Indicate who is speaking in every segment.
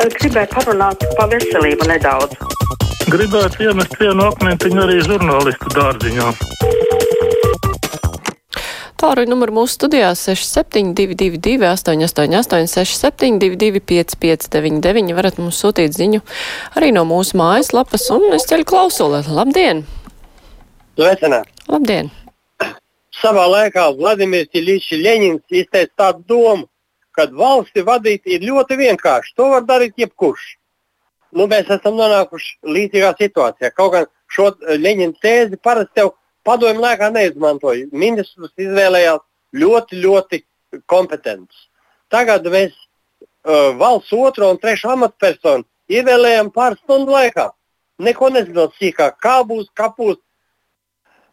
Speaker 1: Gribēju parunāt par veselību nedaudz.
Speaker 2: Gribētu iemest vienu akmentiņu arī žurnālistu dārziņā.
Speaker 3: Tālruņa numuru mūsu studijā 6722, 888, 672, 559, varat mums sūtīt ziņu arī no mūsu mājaslapas, un es ceļu klausuli. Labdien!
Speaker 4: Sveicināti!
Speaker 3: Labdien!
Speaker 4: Savā laikā Vladimirs Iļičs Ļeņins izteica tādu domu, ka valsti vadīt ir ļoti vienkārši. To var darīt jebkurš. Nu, mēs esam nonākuši līdzīgā situācijā. Kaut gan šo Ļeņina tēzi parasti jau padomju laikā neizmantoja. Ministrs izvēlējās ļoti, ļoti kompetentus. Tagad mēs uh, valsts otro un trešo amatpersonu ievēlējam pāris stundu laikā. Neko nezinot sīkāk, kā būs, kā būs.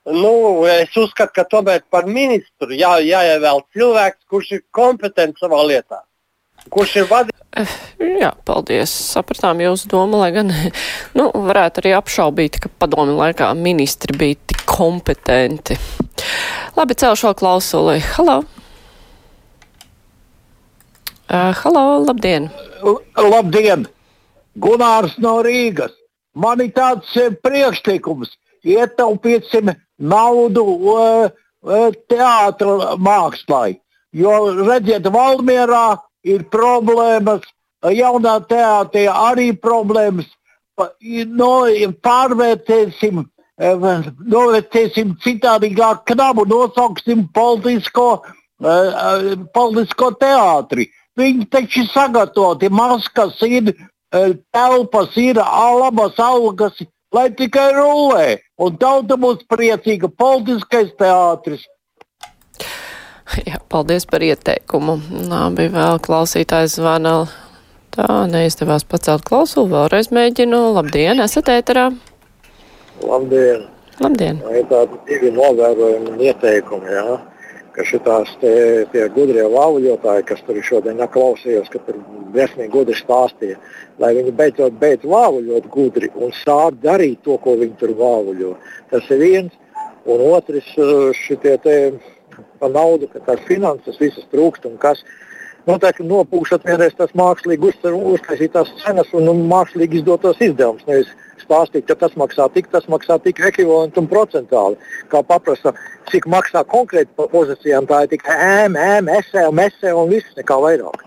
Speaker 4: Nu, es uzskatu, ka tomēr par ministru jā, jāievēl cilvēks, kurš ir kompetents savā lietā. Kurš ir vadījis?
Speaker 3: Jā, paldies. Sapratām jūsu domu, lai gan nu, varētu arī apšaubīt, ka padomi laikā ministri bija tik kompetenti. Labi, celšu vēl klausuli. Halo! Uh, halo, labdien!
Speaker 5: L labdien! Gunārs no Rīgas. Man ir tāds priekšlikums. Ietaupīsim naudu uh, teātra mākslai. Jo, redziet, Valmierā ir problēmas, jaunā teātrī arī problēmas. No, pārvērtēsim, novērtēsim citādīgāk knabu, nosauksim politisko, politisko teātri. Viņi taču ir sagatavoti, maskas ir, telpas ir, labas algas, lai tikai rulē. Un tauta būs priecīga, politiskais teātris.
Speaker 3: Jā, paldies par ieteikumu. Labi, vēl klausītājs zvana. Tā neizdevās pacelt klausulu, vēlreiz mēģinu. Labdien, esat ēterā?
Speaker 6: Labdien!
Speaker 3: Labdien!
Speaker 6: Ir tādi divi novērojumi un ieteikumi, jā, ka šitās te, tie gudrie vāvuļotāji, kas tur šodien klausījās, ka tur briesmīgi gudri stāstīja, lai viņi beidzot beidz vāvuļot gudri un sāk darīt to, ko viņi tur vāvuļo. Tas ir viens. Un otrs, šitie te par naudu, ka tās finanses visas trūkst un kas. Noteikti nopūšot vienreiz tas mākslīgi uztaisītās cenas un, un mākslīgi izdotos izdevumus. Nevis stāstīt, ka tas maksā tik, tas maksā tik ekvivalentu un procentāli. Kā paprasta, cik maksā konkrēti par pozīcijām, tā ir tikai ēm, ēm, esē mesē un viss nekā vairāk.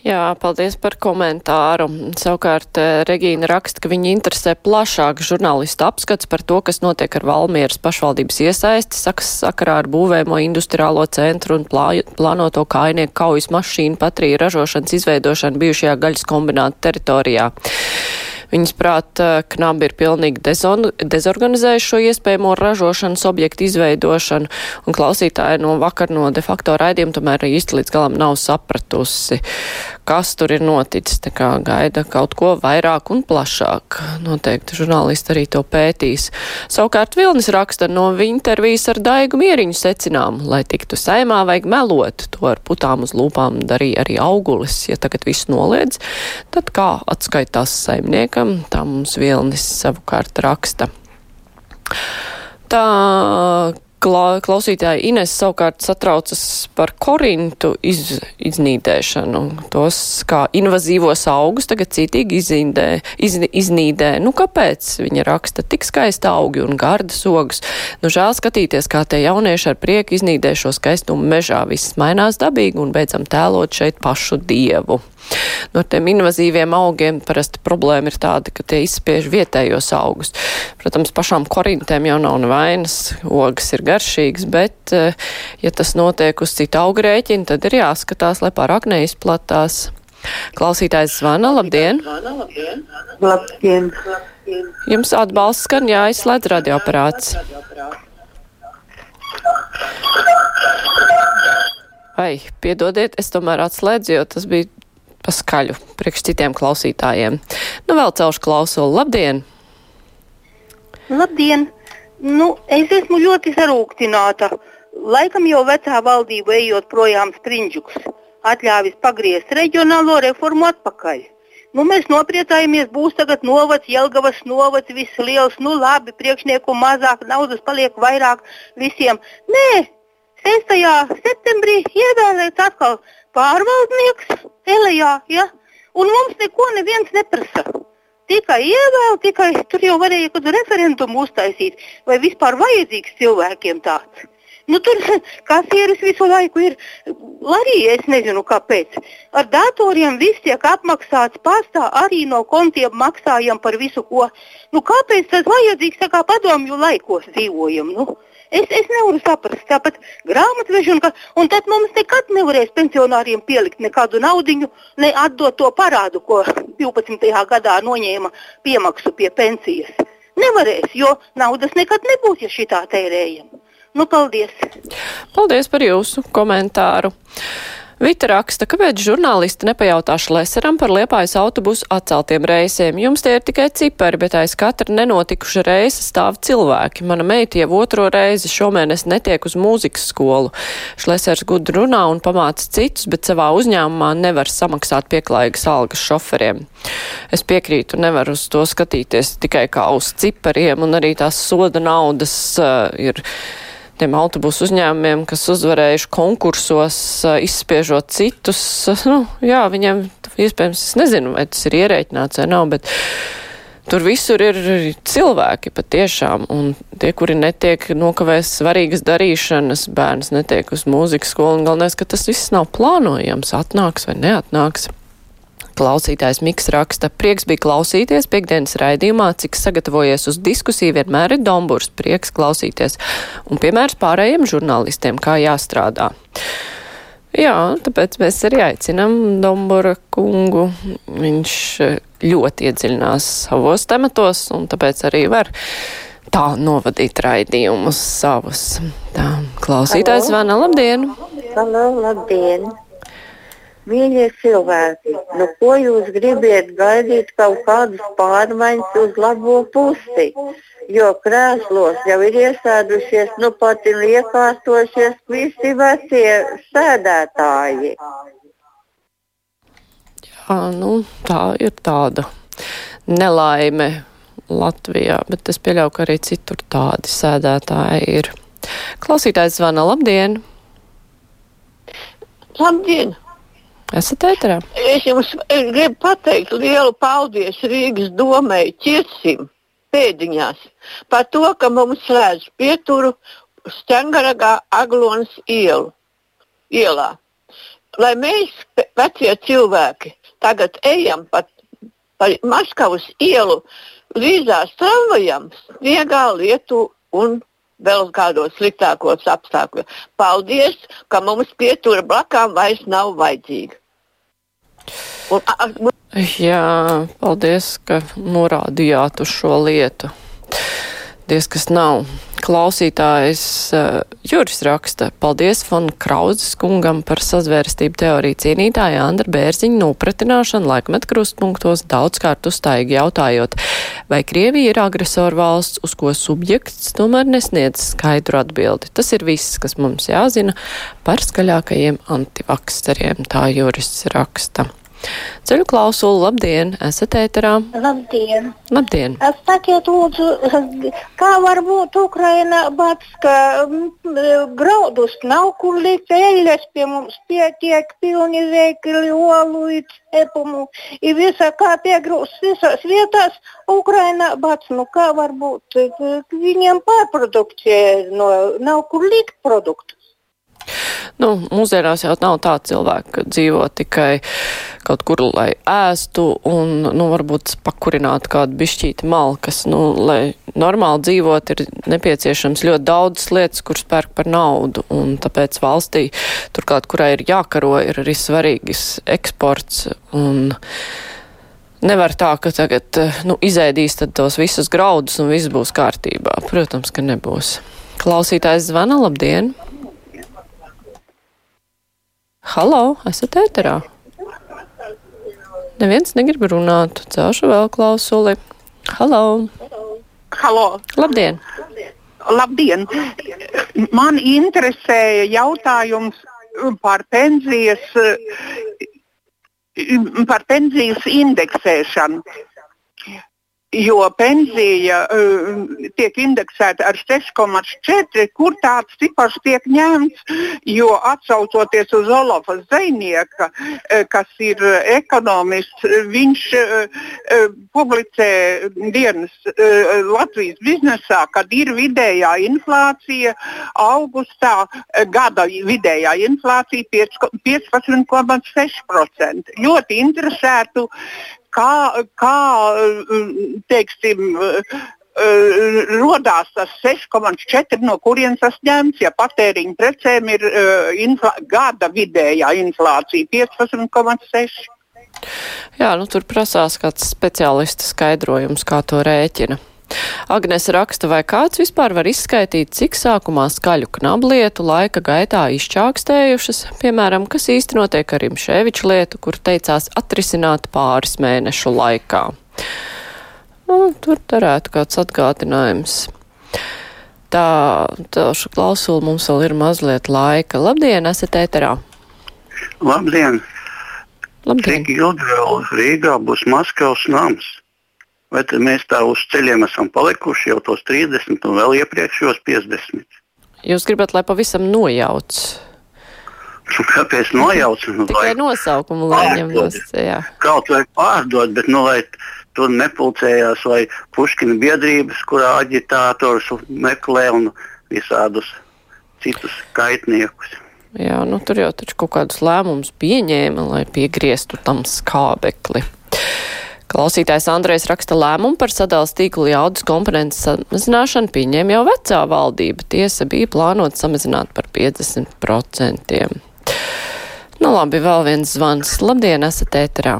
Speaker 3: Jā, paldies par komentāru. Savukārt Regīna raksta, ka viņa interesē plašāk žurnālista apskats par to, kas notiek ar Valmieras pašvaldības iesaisti, saks sakarā ar būvēmo industriālo centru un plā, plānoto kainieku kaujas mašīnu patriju ražošanas izveidošanu bijušajā gaļas kombināta teritorijā. Viņas prāt, knabi ir pilnīgi dezorganizējuši šo iespējamo ražošanas objektu izveidošanu, un klausītāji no vakar no de facto raidījuma tomēr īsti līdz galam nav sapratusi, kas tur ir noticis. Tā kā gaida kaut ko vairāk un plašāk. Noteikti žurnālisti arī to pētīs. Savukārt Vilnis raksta no intervijas ar Daigu Mieriņu secinām, lai tiktu saimā vajag melot. To ar putām uz lūpām darīja arī augulis. Ja tagad viss noliedz, tad kā atskaitās saimniekam? Laikam, tā mums Vilnis savukārt raksta. Tā klausītāja Ines savukārt satraucas par korintu iz, iznīdēšanu. Tos kā invazīvos augus tagad citīgi izindē, iz, iznīdē. Nu, kāpēc viņa raksta tik skaisti augi un gardas ogas? Nu, žēl skatīties, kā tie jaunieši ar prieku iznīdē šo skaistumu mežā. Viss mainās dabīgi un beidzam tēlot šeit pašu dievu. No tiem invazīviem augiem parasti problēma ir tāda, ka tie izspiež vietējos augus. Protams, pašām korintēm jau nav nevainas, ogas ir garšīgas, bet, eh, ja tas notiek uz citu augu rēķinu, tad ir jāskatās, lai pārāk neizplatās. Klausītājs zvana, labdien!
Speaker 1: Labdien!
Speaker 3: Jums atbalsts skan jāizslēdz radioaparāts. Vai, piedodiet, es tomēr atslēdzu, jo tas bija pa skaļu priekš citiem klausītājiem. Nu, vēl celšu klausulu. Labdien!
Speaker 7: Labdien! Nu, es esmu ļoti sarūktināta. Laikam jau vecā valdība ejot projām sprindžuks, atļāvis pagriezt reģionālo reformu atpakaļ. Nu, mēs nopriecājamies, būs tagad novads, Jelgavas novads, viss liels, nu labi, priekšnieku mazāk, naudas paliek vairāk visiem. Nē, 6. septembrī ievēlēts atkal pārvaldnieks Elijā, ja? Un mums neko neviens neprasa. Tikai ievēl, tikai tur jau varēja kādu referendumu uztaisīt, vai vispār vajadzīgs cilvēkiem tāds. Nu, tur kasieris visu laiku ir. Arī es nezinu, kāpēc. Ar datoriem viss tiek apmaksāts pastā, arī no kontiem maksājam par visu, ko. Nu, kāpēc tas vajadzīgs, tā kā padomju laikos dzīvojam? Nu? Es, es nevaru saprast, tāpat grāmatvežu, un, tad mums nekad nevarēs pensionāriem pielikt nekādu naudu, ne atdot to parādu, ko 12. gadā noņēma piemaksu pie pensijas. Nevarēs, jo naudas nekad nebūs, ja šitā tērējam. Nu, paldies!
Speaker 3: Paldies par jūsu komentāru! Vita raksta, kāpēc žurnālisti nepajautā Šleseram par liepājas autobusu atceltiem reisiem. Jums tie ir tikai cipari, bet aiz katra nenotikuša reisa stāv cilvēki. Mana meita jau otro reizi šomēnes netiek uz mūzikas skolu. Šlesers gudri runā un pamāca citus, bet savā uzņēmumā nevar samaksāt pieklājīgas algas šoferiem. Es piekrītu, nevar uz to skatīties tikai kā uz cipariem, un arī tās soda naudas uh, ir tiem autobusu uzņēmumiem, kas uzvarējuši konkursos, izspiežot citus. Nu, jā, viņiem iespējams, es nezinu, vai tas ir ierēķināts vai nav, bet tur visur ir cilvēki patiešām, un tie, kuri netiek nokavēs svarīgas darīšanas, bērns netiek uz mūzikas skolu, un galvenais, ka tas viss nav plānojams, atnāks vai neatnāks. Klausītājs Miks raksta, prieks bija klausīties piekdienas raidījumā, cik sagatavojies uz diskusiju vienmēr ir domburs, prieks klausīties un piemērs pārējiem žurnālistiem, kā jāstrādā. Jā, tāpēc mēs arī aicinam Dombora kungu. Viņš ļoti iedziļinās savos tematos un tāpēc arī var tā novadīt raidījumus savus. Tā, klausītājs Vana, labdien!
Speaker 8: Halo, labdien! Mīļie cilvēki, nu ko jūs gribiet gaidīt kaut kādas pārmaiņas uz labo pusi? Jo krēslos jau ir iesēdušies, nu pat ir iekārtojušies visi vecie sēdētāji.
Speaker 3: Jā, nu, tā ir tāda nelaime Latvijā, bet es pieļauju, ka arī citur tādi sēdētāji ir. Klausītājs zvana, labdien!
Speaker 9: Labdien!
Speaker 3: Esat ēterā?
Speaker 9: Es jums gribu pateikt lielu paldies Rīgas domai ķirsim pēdiņās par to, ka mums slēdz pieturu Stengaragā Aglonas ielu, ielā. Lai mēs, vecie cilvēki, tagad ejam pa, pa Maskavas ielu līdzās tramvajam, sniegā, lietu un vēl kādos sliktākos apstākļos. Paldies, ka mums pietura blakām vairs nav vajadzīga.
Speaker 3: Un, a, a, Jā, paldies, ka norādījāt uz šo lietu. Diez, kas nav. Klausītājs uh, Juris raksta, paldies Fon Krauzes kungam par sazvērstību teoriju cīnītāju Andra Bērziņu nopratināšanu laikmet krustpunktos daudzkārt uztaigi jautājot, vai Krievija ir agresora valsts, uz ko subjekts tomēr nesniedz skaidru atbildi. Tas ir viss, kas mums jāzina par skaļākajiem antivakseriem, tā Juris raksta. Ceļu klausulu, labdien, esat ēterā.
Speaker 10: Labdien.
Speaker 3: Labdien.
Speaker 10: Sakiet, lūdzu, kā var būt Ukraina bats, ka mm, graudus nav kur likt, eļļas pie mums pietiek, pilni veikali, olu, cepumu, ir visa kā piegrūst visās vietās. Ukraina bats, nu kā var būt, viņiem pārprodukcija, no, nav kur likt produktu.
Speaker 3: Nu, mūsdienās jau nav tā cilvēka, ka dzīvo tikai kaut kur, lai ēstu un, nu, varbūt pakurinātu kādu bišķīti malkas. Nu, lai normāli dzīvot, ir nepieciešams ļoti daudz lietas, kuras pērk par naudu, un tāpēc valstī, turklāt, kurai ir jākaro, ir arī svarīgs eksports. Un, Nevar tā, ka tagad nu, izēdīs tos visus graudus un viss būs kārtībā. Protams, ka nebūs. Klausītājs zvana, labdien! Halo, esat ēterā? Neviens negrib runāt. Celšu vēl klausuli. Halo!
Speaker 11: Halo!
Speaker 3: Labdien!
Speaker 11: Labdien! Man interesēja jautājums par pensijas, par pensijas indeksēšanu. Jo pensija uh, tiek indeksēta ar 6,4, kur tāds cipars tiek ņemts, jo atsaucoties uz Olafa Zēnieka, uh, kas ir ekonomists, viņš uh, publicē dienas Latvijas biznesā, kad ir vidējā inflācija augustā, gada vidējā inflācija 15,6%. Ļoti interesētu, kā, kā teiksim, rodās tas 6,4, no kurienes tas ņemts, ja patēriņa precēm ir uh, infla, gada vidējā inflācija 15,6.
Speaker 3: Jā, nu tur prasās kāds speciālista skaidrojums, kā to rēķina. Agnes raksta, vai kāds vispār var izskaidrot, cik sākumā skaļu knablietu laika gaitā izčākstējušas, piemēram, kas īsti notiek ar Imšēviču lietu, kur teicās atrisināt pāris mēnešu laikā. Nu, tur varētu kāds atgādinājums. Tā, tāšu klausulu mums vēl ir mazliet laika. Labdien, esat ēterā!
Speaker 12: Labdien!
Speaker 3: Labdien.
Speaker 12: Cik ilgi vēl Rīgā būs Maskavas nams? Vai mēs tā uz ceļiem esam palikuši jau tos 30 un vēl iepriekšējos 50?
Speaker 3: Jūs gribat, lai pavisam nojauc?
Speaker 12: Kāpēc nojauc? Nu,
Speaker 3: Tikai nosaukumu, lai ņemtos. Jā.
Speaker 12: Kaut vai pārdot, bet nu, lai tur nepulcējās vai puškina biedrības, kurā aģitātors meklē un visādus citus kaitniekus.
Speaker 3: Jā, nu tur jau taču kaut kādus lēmumus pieņēma, lai piegrieztu tam skābekli. Klausītājs Andrejs raksta lēmumu par sadales tīklu jaudas komponences samazināšanu pieņēma jau vecā valdība. Tiesa bija plānot samazināt par 50%. Nu labi, vēl viens zvans. Labdien, esat ēterā.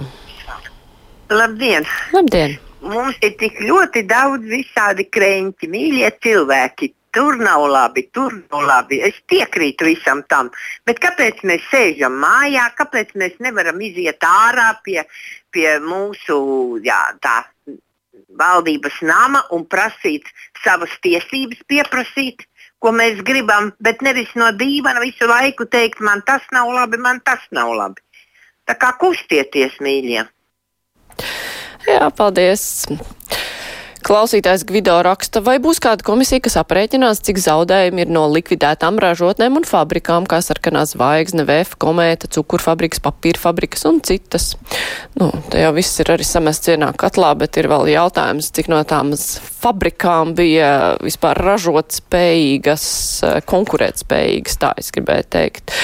Speaker 13: Labdien!
Speaker 3: Labdien!
Speaker 13: Mums ir tik ļoti daudz visādi krēņķi, mīļie cilvēki. Tur nav labi, tur nav labi. Es piekrītu visam tam. Bet kāpēc mēs sēžam mājā, kāpēc mēs nevaram iziet ārā pie, pie mūsu jā, tā, valdības nama un prasīt savas tiesības, pieprasīt, ko mēs gribam, bet nevis no dīvaina visu laiku teikt, man tas nav labi, man tas nav labi. Tā kā kustieties, mīļie!
Speaker 3: Jā, paldies! Klausītājs Gvido raksta, vai būs kāda komisija, kas aprēķinās, cik zaudējumi ir no likvidētām ražotnēm un fabrikām, kā sarkanā zvaigzne, VF, komēta, cukurfabrikas, papīra fabrikas un citas. Nu, te jau viss ir arī samests vienā katlā, bet ir vēl jautājums, cik no tām fabrikām bija vispār ražot spējīgas, konkurēt spējīgas, tā es gribēju teikt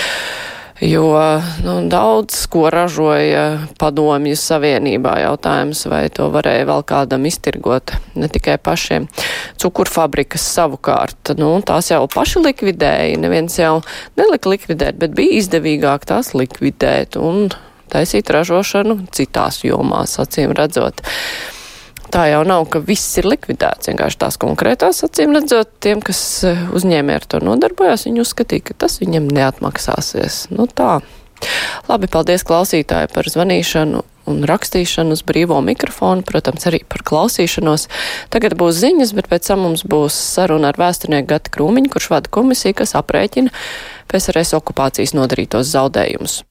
Speaker 3: jo nu, daudz ko ražoja padomju savienībā. Jautājums, vai to varēja vēl kādam iztirgot, ne tikai pašiem. Cukurfabrikas savukārt, nu, tās jau paši likvidēja, neviens jau nelika likvidēt, bet bija izdevīgāk tās likvidēt un taisīt ražošanu citās jomās, acīm redzot. Tā jau nav, ka viss ir likvidēts. Vienkārši tās konkrētās acīm redzot, tiem, kas eh, uzņēmē ar to nodarbojās, viņi uzskatīja, ka tas viņam neatmaksāsies. Nu tā. Labi, paldies klausītāji par zvanīšanu un rakstīšanu uz brīvo mikrofonu, protams, arī par klausīšanos. Tagad būs ziņas, bet pēc tam mums būs saruna ar vēsturnieku Gati Krūmiņu, kurš vada komisiju, kas aprēķina PSRS okupācijas nodarītos zaudējumus.